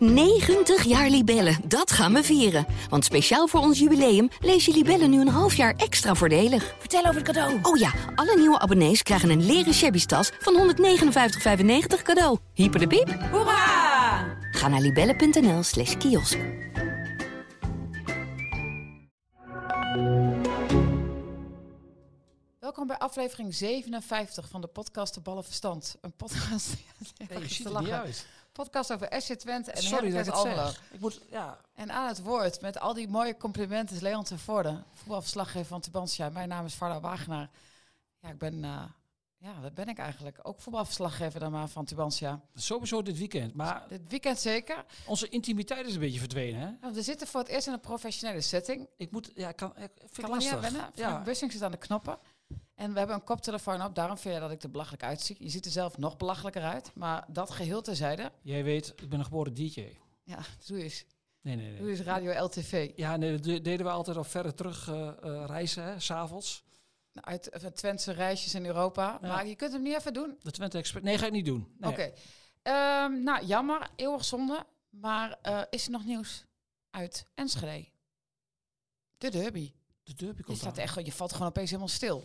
90 jaar Libellen, dat gaan we vieren. Want speciaal voor ons jubileum lees je Libellen nu een half jaar extra voordelig. Vertel over het cadeau. Oh ja, alle nieuwe abonnees krijgen een leren shabby tas van 159,95 cadeau. Hyper de piep. Hoera! Ga naar libellen.nl slash kiosk. Welkom bij aflevering 57 van de podcast De Ballen Verstand. Een podcast, ja, Nee, je ziet er niet uit. Podcast over SC Twente en Sorry dat ik het zeg. Ik moet, ja, En aan het woord met al die mooie complimenten is Leon ten Voorde, voetbalverslaggever van Tubantia. Mijn naam is Varda Wagenaar. Ja, ik ben, eh, ja, wat ben ik eigenlijk? Ook voetbalverslaggever dan maar van Tubantia. sowieso dit weekend. Maar Dit weekend zeker. onze intimiteit is een beetje verdwenen, hè? Want we zitten voor het eerst in een professionele setting. Ik moet, ja, kan, ik vind Kan aan lastig. wennen. Ja. Bussing zit aan de knoppen. En we hebben een koptelefoon op. Daarom vind je dat ik er belachelijk uitzie. Je ziet er zelf nog belachelijker uit. Maar dat geheel terzijde. Jij weet, ik ben een geboren DJ. Ja, doe eens. Nee, nee, Doe nee. eens Radio LTV. Ja, nee, dat de- deden we altijd op verre terug eh, eh, reizen, hè, s'avonds. Uit uh, Twentse reisjes in Europa. Ja. Maar je kunt hem niet even doen. De Twente Expert. Nee, ga ik niet doen. Nee. Oké. Ehm, nou, jammer. Eeuwig zonde. Maar eh, is er nog nieuws uit Enschede? De derby. De derby Je, komt staat aan. echt, je valt gewoon opeens helemaal stil.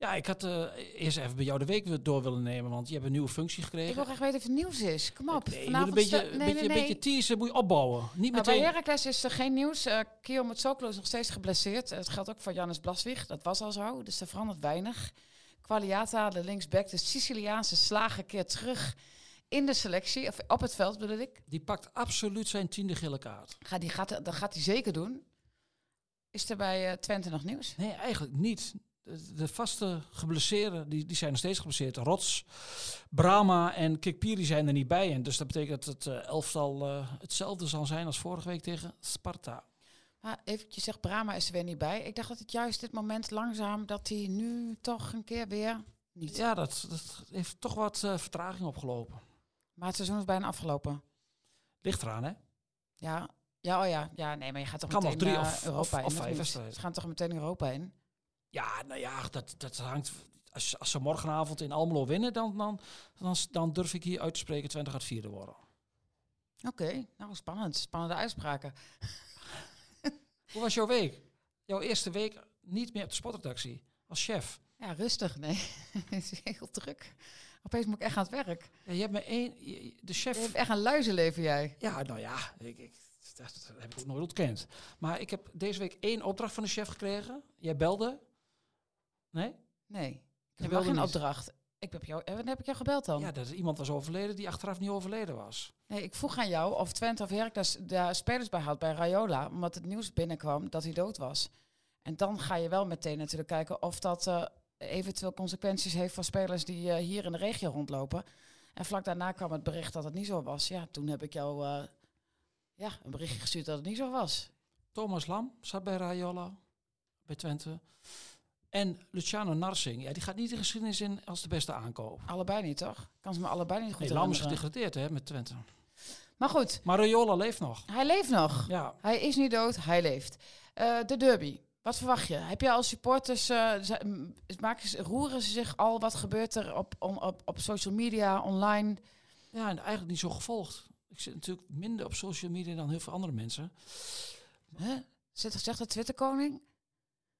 Ja, ik had eh, eerst even bij jou de week door willen nemen, want je hebt een nieuwe functie Ik gekregen. wil graag weten of het nieuws is. Kom op. Nee, je moet Vanavond een beetje, een nee, beetje, nee, een nee. beetje teasen, moet je opbouwen. Niet Nou, bij meteen. Heracles is er geen nieuws. Uh, Kio Mutsoklo is nog steeds geblesseerd. Het geldt ook voor Jannes Blaswig. Dat was al zo, dus er verandert weinig. Qualiata, de linksback, de Siciliaanse slager, keert terug in de selectie. Of op het veld bedoel ik. Die pakt absoluut zijn tiende gele kaart. Ga, die gaat, dat gaat hij zeker doen. Is er bij eh, Twente nog nieuws? Nee, eigenlijk niet. De, de vaste geblesseerden, die, die zijn nog steeds geblesseerd. Rots, Brahma en Kikpiri zijn er niet bij. En dus dat betekent dat het eh, elftal eh, hetzelfde zal zijn als vorige week tegen Sparta. Maar eventjes zegt, Brahma is er weer niet bij. Ik dacht dat het juist dit moment langzaam, dat hij nu toch een keer weer niet. Ja, dat, dat heeft toch wat eh, vertraging opgelopen. Maar het seizoen is bijna afgelopen. Ligt eraan, hè? Ja, ja, oh ja. Ja, nee, maar je gaat toch Kan nog meteen drie eh, of- Europa of- in, of vijf wedstrijden. Ze gaan toch meteen Europa in? Ja, nou ja, dat, dat hangt... Als, als ze morgenavond in Almelo winnen, dan, dan, dan, dan durf ik hier uit te spreken Twente gaat vierde worden. Oké, nou spannend. Spannende uitspraken. Hoe was jouw week? Jouw eerste week niet meer op de sportredactie als chef. Ja, rustig. Nee, het is heel druk. Opeens moet ik echt aan het werk. Ja, je hebt me één... De chef... Je hebt echt een luizenleven, jij. Ja, nou ja, ik, ik, dat, dat heb ik ook nooit ontkend. Maar ik heb deze week één opdracht van de chef gekregen. Jij belde. Nee? Nee, ik heb wel geen niet. opdracht. Ik heb jou, eh, wanneer heb ik jou gebeld dan? Ja, dat er iemand was overleden die achteraf niet overleden was. Nee, ik vroeg aan jou of Twente of Heracles daar spelers bij had bij Rayola. Omdat het nieuws binnenkwam dat hij dood was. En dan ga je wel meteen natuurlijk kijken of dat eh, eventueel consequenties heeft voor spelers die eh, hier in de regio rondlopen. En vlak daarna kwam het bericht dat het niet zo was. Ja, toen heb ik jou ja, een berichtje gestuurd dat het niet zo was. Thomas Lam zat bij Rayola, bij Twente. En Luciano Narsing, ja, die gaat niet de geschiedenis in als de beste aankoop. Allebei niet, toch? Kan ze me allebei niet goed Nee, Lam is gedegradeerd hè, met Twente. Maar goed, Maar Rayola leeft nog. hij leeft nog. Ja, Hij is niet dood, hij leeft. Eh, de derby. Wat verwacht je? Heb je als supporters, maken ze, roeren ze zich al? Wat gebeurt er op, on- op, op social media, online? ja, en eigenlijk niet zo gevolgd. Ik zit natuurlijk minder op social media dan heel veel andere mensen. Huh? Zegt de Twitterkoning?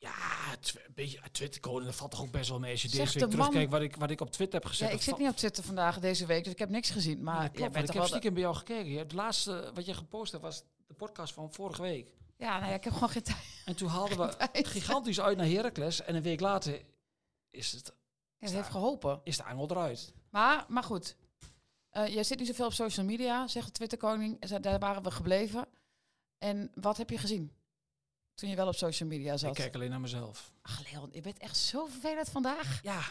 Ja, een beetje Twitter code, dat valt toch ook best wel mee als je Zegt deze de week terugkijkt wat ik, wat ik op Twitter heb gezet. Ja, ik zit niet op Twitter vandaag deze week, dus ik heb niks gezien. Maar Ja, jij dat klopt, bent toch ik heb stiekem bij jou gekeken. Het laatste wat je gepost hebt was de podcast van vorige week. Ja, nou ja, ik heb gewoon geen tijd. En toen haalden we gigantisch uit naar Heracles. En een week later is, het, Ja, het heeft geholpen. is de angel eruit. Maar, maar goed. Eh jij zit niet zoveel op social media, zegt Twitterkoning. Daar waren we gebleven. En wat heb je gezien? Toen je wel op social media Ik zat. kijk alleen naar mezelf. Ach Leon, je bent echt zo vervelend vandaag. Ja,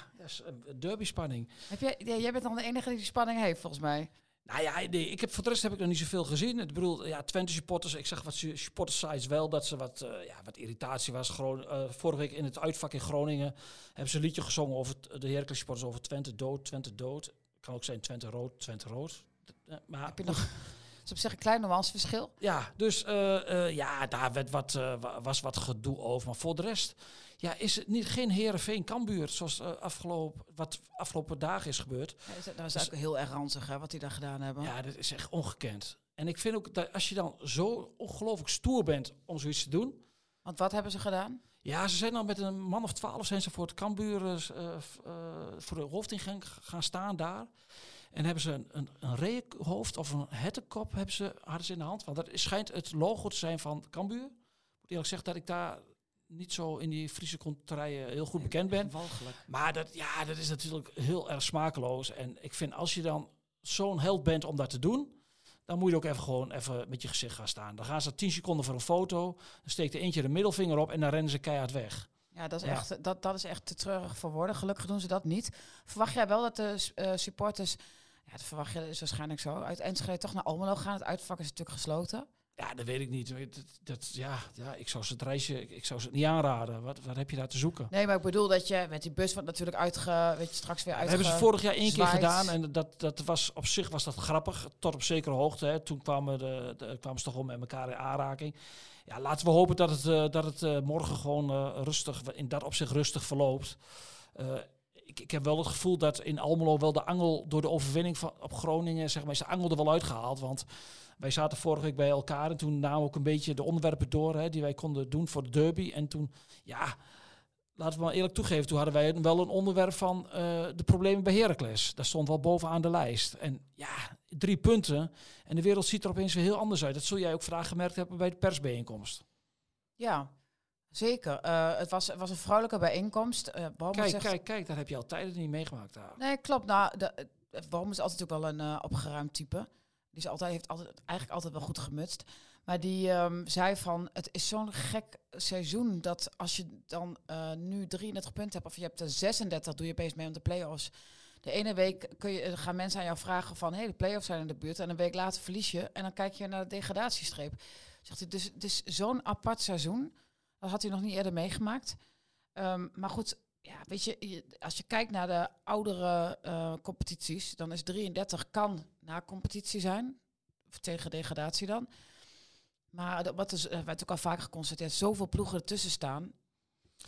derby spanning. Heb jij, ja, jij bent dan de enige die die spanning heeft, volgens mij. Nou ja, nee, ik heb, voor de rest heb ik nog niet zoveel gezien. Ik bedoel, ja, Twente supporters, ik zag wat su- supporters sites wel, dat ze wat, eh, ja, wat irritatie was. Gron eh, vorige week in het uitvak in Groningen hebben ze een liedje gezongen over de Heracles supporters over Twente dood, Twente dood. Kan ook zijn Twente rood, Twente rood. Eh, Maar Heb je nog... Is op zich een klein nuanceverschil. Ja, dus eh, eh, ja, daar werd wat, eh, wa- was wat gedoe over. Maar voor de rest ja, is het niet, geen Herenveen Kambuur zoals afgelopen, wat afgelopen dagen is gebeurd. Ja, dat- dat is ook heel erg ranzig, hè, wat die daar gedaan hebben. Ja, dat is echt ongekend. En ik vind ook dat als je dan zo ongelooflijk stoer bent om zoiets te doen. Want wat hebben ze gedaan? Ja, ze zijn dan met een man of twaalf zijn ze voor het Cambuur uh, voor de hoofdingang gaan staan daar. En hebben ze een, een, een reekhoofd of een hettenkop hebben ze, hadden ze in de hand. Want dat schijnt het logo te zijn van Cambuur. Ik moet eerlijk zeggen dat ik daar niet zo in die Friese contraien heel goed bekend ben. Walgelijk. Maar dat, ja, dat is natuurlijk heel erg smakeloos. En ik vind als je dan zo'n held bent om dat te doen, dan moet je ook even gewoon even met je gezicht gaan staan. Dan gaan ze 10 seconden voor een foto, dan steekt er eentje de middelvinger op en dan rennen ze keihard weg. Ja, dat is, Echt, dat, dat is echt te treurig voor woorden. Gelukkig doen ze dat niet. Verwacht jij wel dat de uh, supporters, ja, dat verwacht je is waarschijnlijk zo, uit Enschede toch naar Almelo gaan? Het uitvak is natuurlijk gesloten. Ja, dat weet ik niet. Dat, dat, ja, ja, ik zou ze het reisje, ik zou ze het niet aanraden. Wat, wat heb je daar te zoeken? Nee, maar ik bedoel dat je met die bus wat natuurlijk uitge, weet je, straks weer uit. hebben ze vorig jaar één keer gedaan en dat, dat was op zich was dat grappig, tot op zekere hoogte. Hè. Toen kwamen, de, de, kwamen ze toch wel met elkaar in aanraking. Ja, laten we hopen dat het, uh, dat het uh, morgen gewoon uh, rustig, in dat opzicht rustig verloopt. Ik, ik heb wel het gevoel dat in Almelo wel de angel door de overwinning van, op Groningen, zeg maar, is de angel er wel uitgehaald. Want wij zaten vorige week bij elkaar en toen namen we ook een beetje de onderwerpen door hè, die wij konden doen voor de derby. En toen, ja, laten we maar eerlijk toegeven, toen hadden wij wel een onderwerp van uh, de problemen bij Heracles. Dat stond wel bovenaan de lijst. En ja, drie punten en de wereld ziet er opeens weer heel anders uit. Dat zul jij ook vandaag gemerkt hebben bij de persbijeenkomst. Ja, Zeker. Uh, het, was, het was een vrouwelijke bijeenkomst. Uh, kijk, zegt... kijk, kijk, daar heb je al tijden niet meegemaakt. Daar. Nee, klopt. Nou, de, Waarom is altijd ook wel een uh, opgeruimd type. Die is altijd, heeft altijd, eigenlijk altijd wel goed gemutst. Maar die um, zei van, het is zo'n gek seizoen dat als je dan nu 33 punten hebt of je hebt er 36, doe je opeens mee om de play-offs. De ene week kun je, gaan mensen aan jou vragen van, hé, hey, de play-offs zijn in de buurt. En een week later verlies je en dan kijk je naar de degradatiestreep. Zegt hij, dus het is zo'n apart seizoen. Dat had hij nog niet eerder meegemaakt. Um, maar goed, ja, weet je, als je kijkt naar de oudere uh, competities, dan is 33 kan na competitie zijn. Of tegen degradatie dan. Maar wat is, er werd ook al vaker geconstateerd, zoveel ploegen ertussen staan.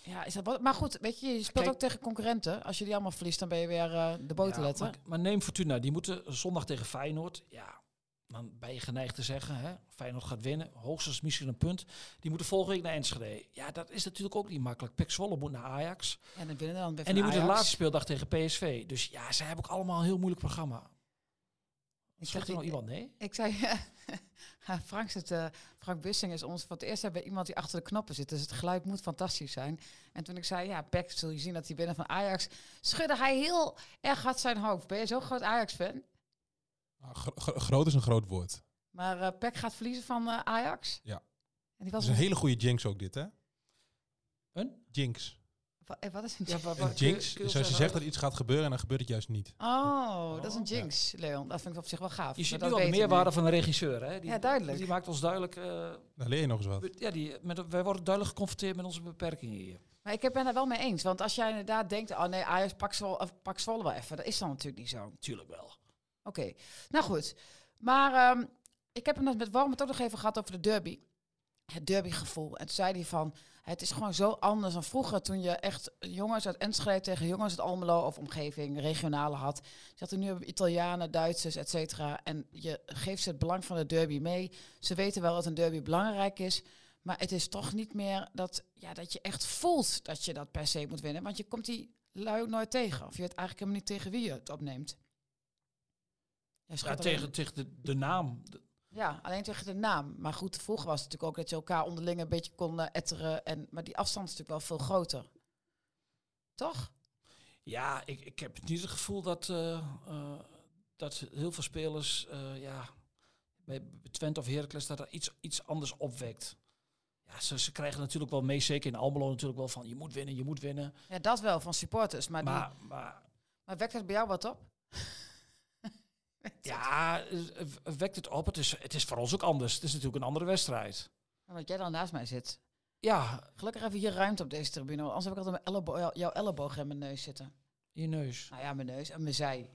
Ja, is dat wat? Maar goed, weet je, je speelt ook tegen concurrenten. Als je die allemaal verliest, dan ben je weer uh, de boter ja, maar, maar, neem Fortuna, die moeten zondag tegen Feyenoord. Ja, dan ben je geneigd te zeggen, hè, Feyenoord gaat winnen, hoogstens misschien een punt. Die moeten volgende week naar Enschede. Ja, dat is natuurlijk ook niet makkelijk. Pek Zwolle moet naar Ajax. En, dan binnen dan en die moeten de laatste speeldag tegen PSV. Dus ja, ze hebben ook allemaal een heel moeilijk programma. Ik zeg er nog iemand nee? Ik zei, Frank, zit, uh, Frank Bussing is ons voor het eerst hebben iemand die achter de knoppen zit. Dus het geluid moet fantastisch zijn. En toen ik zei, ja, Beck, zul je zien dat hij binnen van Ajax, schudde hij heel erg hard zijn hoofd. Ben je zo'n groot Ajax-fan? Nou, groot is een groot woord. Maar uh, Peck gaat verliezen van uh, Ajax. Ja. En die was dat is een hele goede jinx ook dit, hè? Een? Jinx. Eh, wat is een jinx? Ja, jinx is als je zegt dat iets gaat gebeuren en dan gebeurt het juist niet. Oh, dat is een jinx, Leon. Dat vind ik op zich wel gaaf. Je ziet nu al de meerwaarde van een regisseur, hè? Die, ja, duidelijk. Die maakt ons duidelijk... Uh, leer je nog eens wat. Ja, die, met, wij worden duidelijk geconfronteerd met onze beperkingen hier. Maar ik ben daar wel mee eens. Want als jij inderdaad denkt, oh nee, Ajax pak Zwolle, pak Zwolle wel even. Dat is dan natuurlijk niet zo. Tuurlijk wel. Oké, nou goed. Maar um, ik heb het met Warm ook nog even gehad over de derby. Het derbygevoel. En toen zei hij van, het is gewoon zo anders dan vroeger toen je echt jongens uit Enschede tegen jongens uit Almelo of omgeving, regionale had. Je nu Italianen, Duitsers, et cetera. En je geeft ze het belang van de derby mee. Ze weten wel dat een derby belangrijk is. Maar het is toch niet meer dat, ja, dat je echt voelt dat je dat per se moet winnen. Want je komt die lui nooit tegen. Of je weet eigenlijk helemaal niet tegen wie je het opneemt. Ja, tegen, tegen de, de naam. Ja, alleen tegen de naam. Maar goed, vroeger was het natuurlijk ook dat je elkaar onderling een beetje kon uh, etteren. En, maar die afstand is natuurlijk wel veel groter. Toch? Ja, ik, ik heb niet het gevoel dat, uh, uh, dat heel veel spelers, ja, bij Twente of Heracles, dat er iets, iets anders opwekt. Ja, ze, ze krijgen natuurlijk wel mee, zeker in Almelo natuurlijk wel van, je moet winnen, je moet winnen. Ja, dat wel, van supporters. Maar, maar, die, maar, maar wekt het bij jou wat op? Ja, wekt het op. Het is, het is voor ons ook anders. Het is natuurlijk een andere wedstrijd. Want jij dan naast mij zit. Ja. Gelukkig even hier ruimte op deze tribune. Anders heb ik altijd mijn ellebo jouw elleboog in mijn neus zitten. Je neus? Nou ja, mijn neus en mijn zij.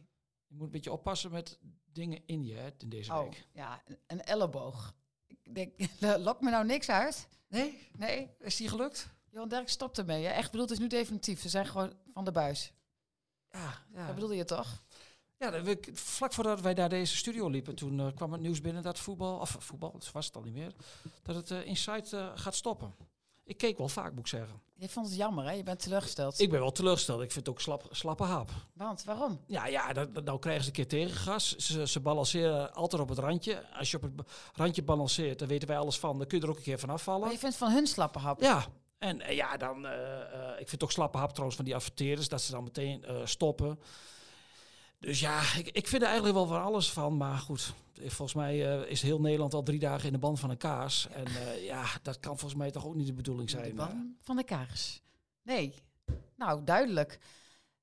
Je moet een beetje oppassen met dingen in je hè, in deze oh, week. ja, een elleboog. Ik denk, lok me nou niks uit? Nee? Nee? Is die gelukt? Johan Derk stopt ermee. Echt bedoeld is nu definitief. Ze zijn gewoon van de buis. Ja, ja. Dat bedoelde je toch? Ja, we- vlak voordat wij naar deze studio liepen, toen eh, kwam het nieuws binnen dat voetbal, of voetbal, dat was het al niet meer, dat het eh Inside eh, gaat stoppen. Ik keek wel vaak, moet ik zeggen. Je vond het jammer, hè? Je bent teleurgesteld. Ik ben wel teleurgesteld. Ik vind het ook slap, slappe hap. Want, waarom? Ja, ja, dat, dat- nou krijgen ze een keer tegengas. Ze, ze balanceren altijd op het randje. Als je op het randje balanceert, dan weten wij alles van. Dan kun je er ook een keer van Maar afvallen. je vindt van hun slappe hap. Ja, en ja, dan... eh, ik vind het ook slappe hap trouwens van die adverteerders. Dat ze dan meteen stoppen. Dus ja, ik, ik vind er eigenlijk wel van alles van. Maar goed, eh, volgens mij eh, is heel Nederland al drie dagen in de band van een kaas. En eh, ja, dat kan volgens mij toch ook niet de bedoeling De zijn. ban van de kaars. Nee. Nou, duidelijk.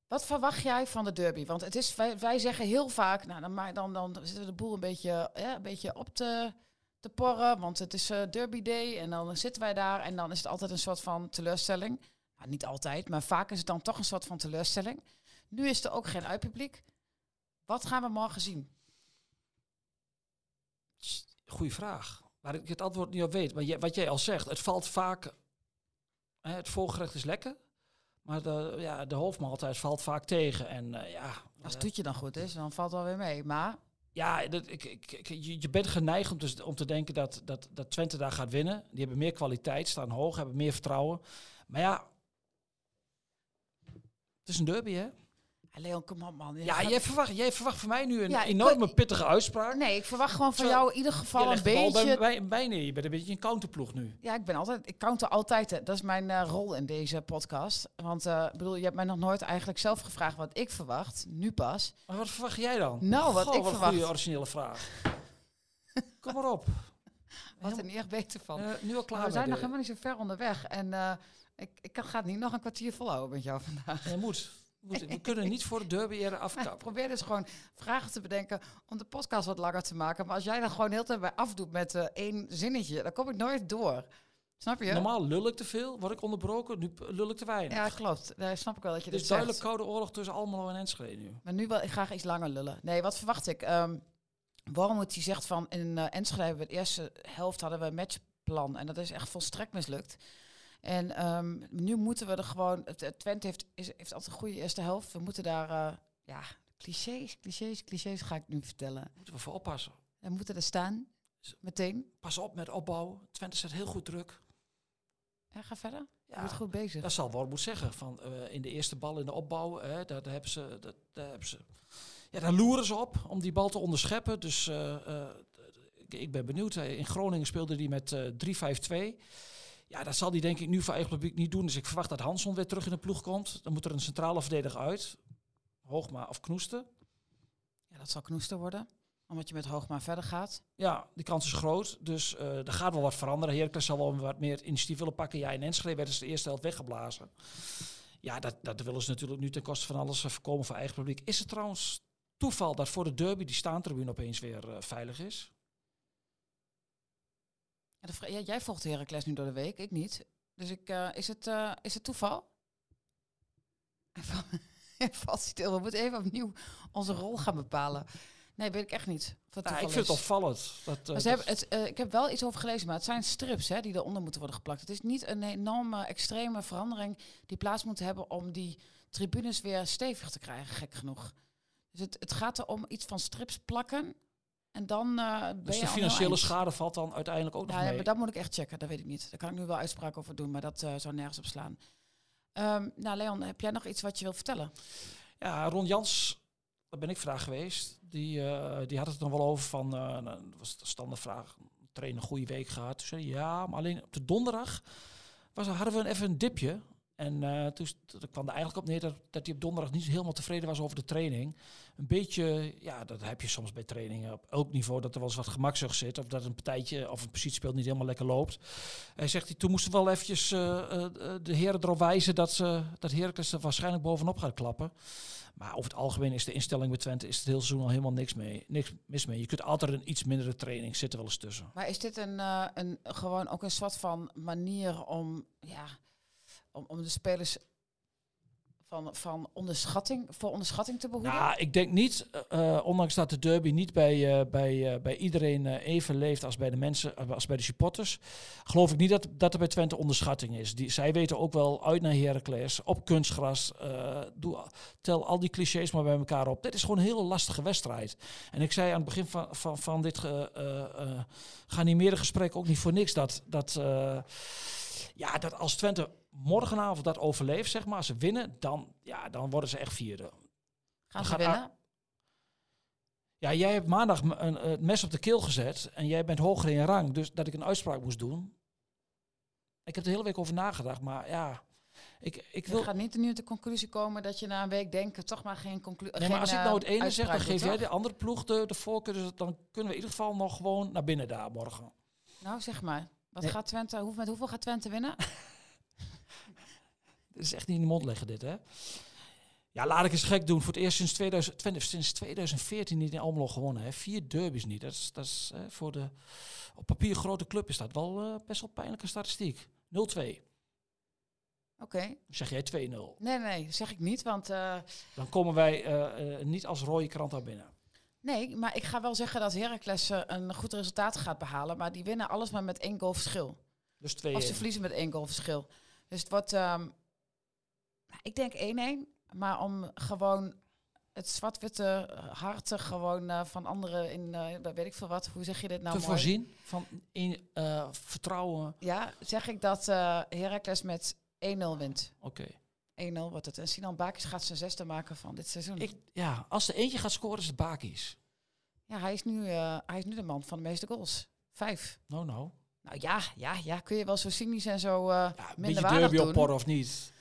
Wat verwacht jij van de derby? Want het is, wij, wij zeggen heel vaak, nou, dan, dan, dan zitten de boel een beetje, ja, een beetje op te, te porren, want het is eh, derby day en dan zitten wij daar en dan is het altijd een soort van teleurstelling. Nou, niet altijd, maar vaak is het dan toch een soort van teleurstelling. Nu is er ook geen uitpubliek. Wat gaan we morgen zien? Goeie vraag. Waar ik het antwoord niet op weet. Maar wat jij al zegt, het valt vaak. Hè, het voorgerecht is lekker. Maar de, ja, de hoofdmaaltijd valt vaak tegen. En eh, ja, Als het toetje dan goed is, dan valt het wel weer mee. Maar ja dat, ik, ik, ik- je, je bent geneigd om te, om te denken dat, dat, dat Twente daar gaat winnen. Die hebben meer kwaliteit, staan hoog, hebben meer vertrouwen. Maar ja, het is een derby, hè? Leon, kom op man. Ja, gaat- jij verwacht, jij verwacht van mij nu een Ja, enorme ik- pittige uitspraak. Nee, ik verwacht gewoon van Zo. jou in ieder geval een beetje... bij, bij, bij neer. Je bent een beetje een counterploeg nu. Ja, ik ben altijd, ik counter altijd. hè. Dat is mijn eh, rol in deze podcast. Want eh, bedoel, je hebt mij nog nooit eigenlijk zelf gevraagd wat ik verwacht. Nu pas. Maar wat verwacht jij dan? Nou, wat Goh, ik wat een verwacht. goede originele vraag. Kom maar op. Wat er niet echt beter van. Eh, nu al klaar we zijn nog helemaal niet zo ver onderweg. En ik, ik kan, ga het niet nog een kwartier volhouden met jou vandaag. Je moet. We kunnen niet voor de derby ik afkappen. probeer dus gewoon vragen te bedenken om de podcast wat langer te maken. Maar als jij dan gewoon heel tijd bij afdoet met eh, één zinnetje, dan kom ik nooit door. Snap je? Normaal lul ik te veel, word ik onderbroken. Nu lul ik te weinig. Ja, klopt. Daar snap ik wel dat je Het dit is duidelijk zegt. koude oorlog tussen Almelo en Enschede nu. Maar nu wil ik graag iets langer lullen. Nee, wat verwacht ik? Ehm waarom moet hij zegt van in eh Enschede hebben we de eerste helft hadden we een matchplan en dat is echt volstrekt mislukt. En ehm, nu moeten we er gewoon. Twente heeft, is, heeft altijd een goede eerste helft. We moeten daar eh, ja clichés, clichés, clichés ga ik nu vertellen. Moeten we voor oppassen. We moeten er staan meteen. Pas op met opbouw. Twente zet heel goed druk. Ja, ga verder. Je Ja, bent goed bezig. dat zal Wormoed zeggen. Van, eh, in de eerste bal in de opbouw, hè, daar, daar hebben ze, daar hebben ze... Ja, daar loeren ze op om die bal te onderscheppen. Dus eh, ik, ik ben benieuwd. In Groningen speelde hij met eh 3-5-2. Ja, dat zal hij denk ik nu voor eigen publiek niet doen. Dus ik verwacht dat Hansson weer terug in de ploeg komt. Dan moet er een centrale verdediger uit. Hoogma of Knoesten. Ja, dat zal knoester worden. Omdat je met Hoogma verder gaat. Ja, die kans is groot. Dus eh er gaat wel wat veranderen. Heracles zal wel wat meer initiatief willen pakken. Ja, in Enschede werden ze de eerste helft weggeblazen. Ja, dat, dat willen ze natuurlijk nu ten koste van alles voorkomen voor eigen publiek. Is het trouwens toeval dat voor de derby die staantribune opeens weer eh, veilig is? Ja, ja, jij volgt Heracles nu door de week, ik niet. Dus ik, eh, is, het, eh, is het toeval? Valt stil. We moeten even opnieuw onze rol gaan bepalen. Nee, weet ik echt niet. het Ja, ik vind het is. opvallend. Dat, eh, hebben het, eh, ik heb wel iets over gelezen, maar het zijn strips hè, die eronder moeten worden geplakt. Het is niet een enorme, extreme verandering die plaats moet hebben om die tribunes weer stevig te krijgen, gek genoeg. Dus het, het gaat er om iets van strips plakken en dan ben dus je de financiële schade valt dan uiteindelijk ook nog Ja, ja, mee. maar dat moet ik echt checken. Dat weet ik niet. Daar kan ik nu wel uitspraak over doen, maar dat eh, zou nergens op slaan. Ehm, nou, Leon, heb jij nog iets wat je wil vertellen? Ja, Ron Jans, daar ben ik vraag geweest. Die, eh, die had het nog wel over van, nou, dat was de standaardvraag, trainen een goede week gehad. Toen zei hij, ja, maar alleen op de donderdag was, hadden we even een dipje. En eh, toen, kwam er eigenlijk op neer dat, dat hij op donderdag niet helemaal tevreden was over de training. Een beetje, ja, dat heb je soms bij trainingen op elk niveau, dat er wel eens wat gemakzucht zit. Of dat een partijtje of een positiespeel niet helemaal lekker loopt. Hij zegt, hij, toen moesten we wel eventjes eh, eh, de heren erop wijzen dat, ze, dat Heracles er waarschijnlijk bovenop gaat klappen. Maar over het algemeen is de instelling bij Twente is het hele seizoen al helemaal niks, mee, niks mis mee. Je kunt altijd een iets mindere training, zit er wel eens tussen. Maar is dit een, een, gewoon ook een soort van manier om, ja, om, om de spelers van, van onderschatting, voor onderschatting te behoeden? Nou, ik denk niet, eh, eh, ondanks dat de derby niet bij, eh, bij, bij iedereen even leeft als bij de mensen, als bij de supporters, geloof ik niet dat, dat er bij Twente onderschatting is. Die, zij weten ook wel uit naar Heracles, op kunstgras, doe, tel al die clichés maar bij elkaar op. Dit is gewoon een hele lastige wedstrijd. En ik zei aan het begin van, van, van dit eh, geanimeerde gesprek ook niet voor niks dat, dat, ja, dat als Twente morgenavond dat overleeft, zeg maar, ze winnen, dan, ja, dan worden ze echt vierde. Gaan ze winnen? Ja, jij hebt maandag een, het mes op de keel gezet en jij bent hoger in rang, dus dat ik een uitspraak moest doen. Ik heb er de hele week over nagedacht, maar ja, ik, ik Je wil... gaat niet nu tot de conclusie komen dat je na een week denken toch maar geen conclusie. Nee, maar als ik nou het ene zeg, dan geef jij de de. andere ploeg de, de voorkeur, dus dan kunnen we in ieder geval nog gewoon naar binnen daar morgen. Nou, zeg maar. Wat Nee. gaat Twente, hoe, met hoeveel gaat Twente winnen? Dit is echt niet in de mond leggen dit, hè? Ja, laat ik eens gek doen. Voor het eerst sinds, 2000, Twente heeft sinds 2014 niet in Almelo gewonnen. Hè. Vier derbies niet. Dat is, dat is hè, voor de op papier grote club is dat wel eh, best wel pijnlijke statistiek. 0-2. Oké. Zeg jij 2-0. Nee, nee, dat zeg ik niet. Want eh, Dan komen wij eh, niet als rode krant daar binnen. Nee, maar ik ga wel zeggen dat Heracles eh, een goed resultaat gaat behalen. Maar die winnen alles maar met één goal verschil. Dus 2 Of ze verliezen met één goal verschil. Dus het wordt, nou, ik denk 1-1. Maar om gewoon het zwart-witte hart gewoon eh, van anderen in, eh, weet ik veel wat, hoe zeg je dit nou te mooi? voorzien van in, vertrouwen. Ja, zeg ik dat Heracles met 1-0 wint. Oké. 1-0 wordt het. En Sinan Bakis gaat zijn zesde maken van dit seizoen. Ik- Ja, als er eentje gaat scoren is het Bakis. Ja, hij is, nu, eh, hij is nu de man van de meeste goals. Vijf. Nou, nou. Nou ja, ja, ja, kun je wel zo cynisch en zo eh Ja, minder beetje waardig derby doen. opporren of niet.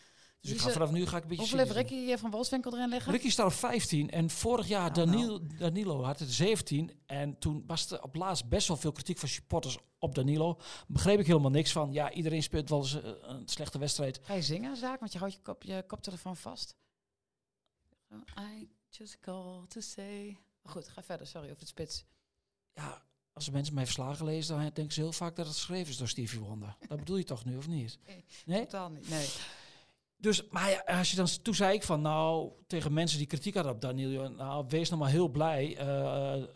Dus ik ga vanaf nu ga ik een beetje Hoeveel heeft. Ricky eh, van Wolfswinkel erin liggen? Ricky staat op 15 en vorig jaar Nou, Danilo, Danilo had het 17 en toen was er op laatst best wel veel kritiek van supporters op Danilo. Begreep ik helemaal niks van. Ja, iedereen speelt wel eens eh, een slechte wedstrijd. Ga je zingen, Zaak? Want je houdt je, kop, je koptelefoon vast. I just call to say... Maar Goed, ga verder. Sorry, of het spits. Ja, als mensen mijn verslagen lezen, dan denken ze heel vaak dat het geschreven is door Stevie Wonder. Dat bedoel je toch nu, of niet? Nee. Nee? Totaal niet. Nee. Dus, maar ja, als je dan, toen zei ik van, nou, tegen mensen die kritiek hadden op Danilo, nou, wees nou maar heel blij eh, eh,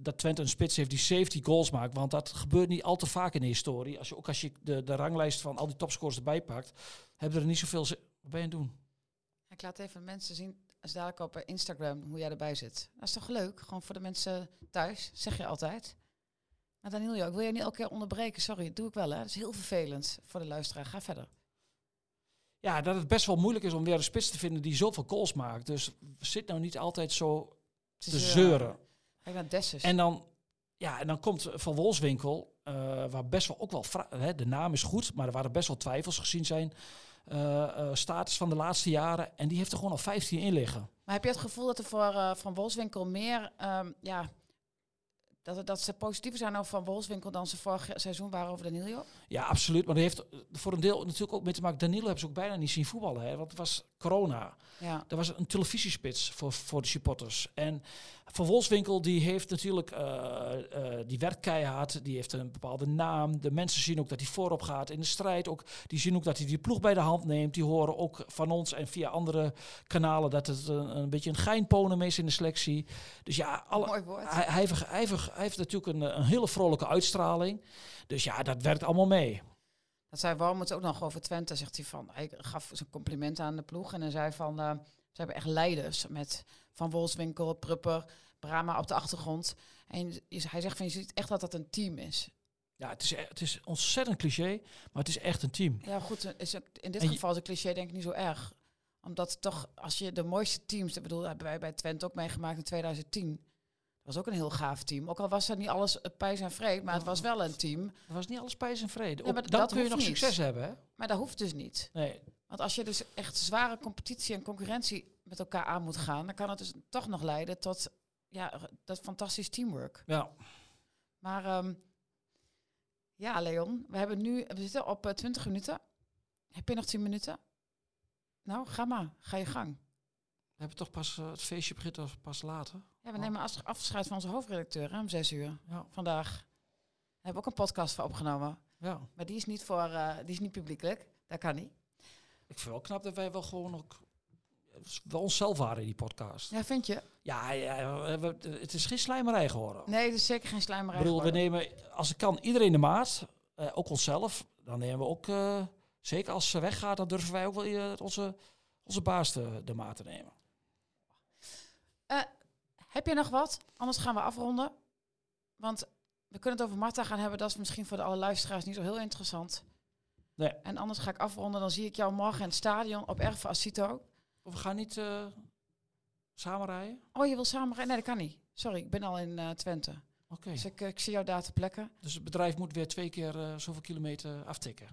dat Twente een spits heeft die 70 goals maakt, want dat gebeurt niet al te vaak in de historie. Als je, ook als je de, de ranglijst van al die topscorers erbij pakt, hebben er niet zoveel... Wat ben je aan het doen? Ik laat even mensen zien, als dadelijk op Instagram, hoe jij erbij zit. Dat is toch leuk? Gewoon voor de mensen thuis, zeg je altijd. Maar Daniel, ik wil je niet elke keer onderbreken. Sorry, dat doe ik wel hè. Dat is heel vervelend voor de luisteraar. Ga verder. Ja, dat het best wel moeilijk is om weer een spits te vinden die zoveel goals maakt. Dus zit nou niet altijd zo te eh, zeuren. En dan, ja, en dan komt Van Wolfswinkel, eh, waar best wel ook wel, hè, de naam is goed, maar er waren best wel twijfels gezien zijn eh, status van de laatste jaren. En die heeft er gewoon al 15 in liggen. Maar heb je het gevoel dat er voor Van Wolfswinkel meer, ehm, ja, dat, dat ze positiever zijn over Van Wolfswinkel dan ze vorig seizoen waren over Danilo? Ja, absoluut. Maar dat heeft voor een deel natuurlijk ook mee te maken. Danilo hebben ze ook bijna niet zien voetballen. Hè, want het was corona. Ja. Er was een televisiespits voor, voor de supporters. En Van Wolfswinkel die heeft natuurlijk, eh, eh, die werkt keihard, die heeft een bepaalde naam. De mensen zien ook dat hij voorop gaat in de strijd. Ook, die zien ook dat hij die ploeg bij de hand neemt. Die horen ook van ons en via andere kanalen dat het een, een beetje een geinponem is in de selectie. Dus ja, alle, Mooi woord. hij, hij, hij heeft natuurlijk een, een hele vrolijke uitstraling. Dus ja, dat werkt allemaal mee. Dat zei Wormoed ook nog over Twente. Zegt hij van, hij gaf zijn compliment aan de ploeg. En hij zei van, eh, ze hebben echt leiders met Van Wolfswinkel, Prupper, Brama op de achtergrond. En hij zegt van, je ziet echt dat dat een team is. Ja, het is, het is ontzettend cliché, maar het is echt een team. Ja, goed, eh, is in dit je- geval is een cliché denk ik niet zo erg. Omdat toch, als je de mooiste teams, ik bedoel, hebben wij bij Twente ook meegemaakt in 2010. Dat was ook een heel gaaf team. Ook al was er niet alles eh, pijs en vreed, maar het was wel een team. Er was niet alles pijs en vrede. Nee, Ook maar dan dat kun je nog niet. succes hebben, hè? Maar dat hoeft dus niet. Nee. Want als je dus echt zware competitie en concurrentie met elkaar aan moet gaan, dan kan het dus toch nog leiden tot ja, dat fantastisch teamwork. Ja. Maar ehm, ja, Leon, we hebben nu, we zitten op eh, 20 minuten. Heb je nog 10 minuten? Nou, ga maar, ga je gang. We hebben toch pas, eh, het feestje begint pas later. Ja, we nemen afscheid van onze hoofdredacteur hè, om 6 uur Ja. vandaag. Daar hebben we ook een podcast voor opgenomen. ja. Maar die is niet, voor, eh, die is niet publiekelijk. Dat kan niet. Ik vind wel knap dat wij wel gewoon ook we onszelf waren in die podcast. Ja, vind je? Ja, ja we- het is geen slijmerij geworden. Nee, het is zeker geen Ik slijmerij bedoel, we nemen, als het kan, iedereen de maat. eh, ook onszelf. Dan nemen we ook, eh, zeker als ze weggaat, dan durven wij ook wel onze, onze baas de, de maat te nemen. Heb je nog wat? Anders gaan we afronden. Want we kunnen het over Marta gaan hebben. Dat is misschien voor de alle luisteraars niet zo heel interessant. Nee. En anders ga ik afronden. Dan zie ik jou morgen in het stadion op Erf Asito. Of we gaan niet eh, samen rijden? Oh, je wil samen rijden? Nee, dat kan niet. Sorry, ik ben al in eh, Twente. Oké. Dus ik, eh, ik zie jou daar te plekken. Dus het bedrijf moet weer twee keer eh, zoveel kilometer aftikken.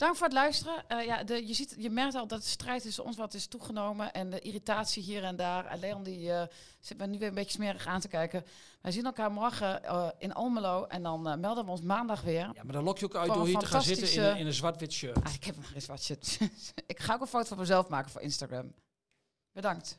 Bedankt voor het luisteren. Eh, ja, de, je, ziet, je merkt al dat de strijd tussen ons wat is toegenomen. En de irritatie hier en daar. En Leon die, eh, zit me nu weer een beetje smerig aan te kijken. Wij zien elkaar morgen eh, in Almelo. En dan melden we ons maandag weer. Ja, maar dan lok je ook uit door een hier te gaan zitten in, een- fantastische- in een zwart-wit shirt. Ah, ik heb nog eens wat shit. ik ga ook een foto van mezelf maken voor Instagram. Bedankt.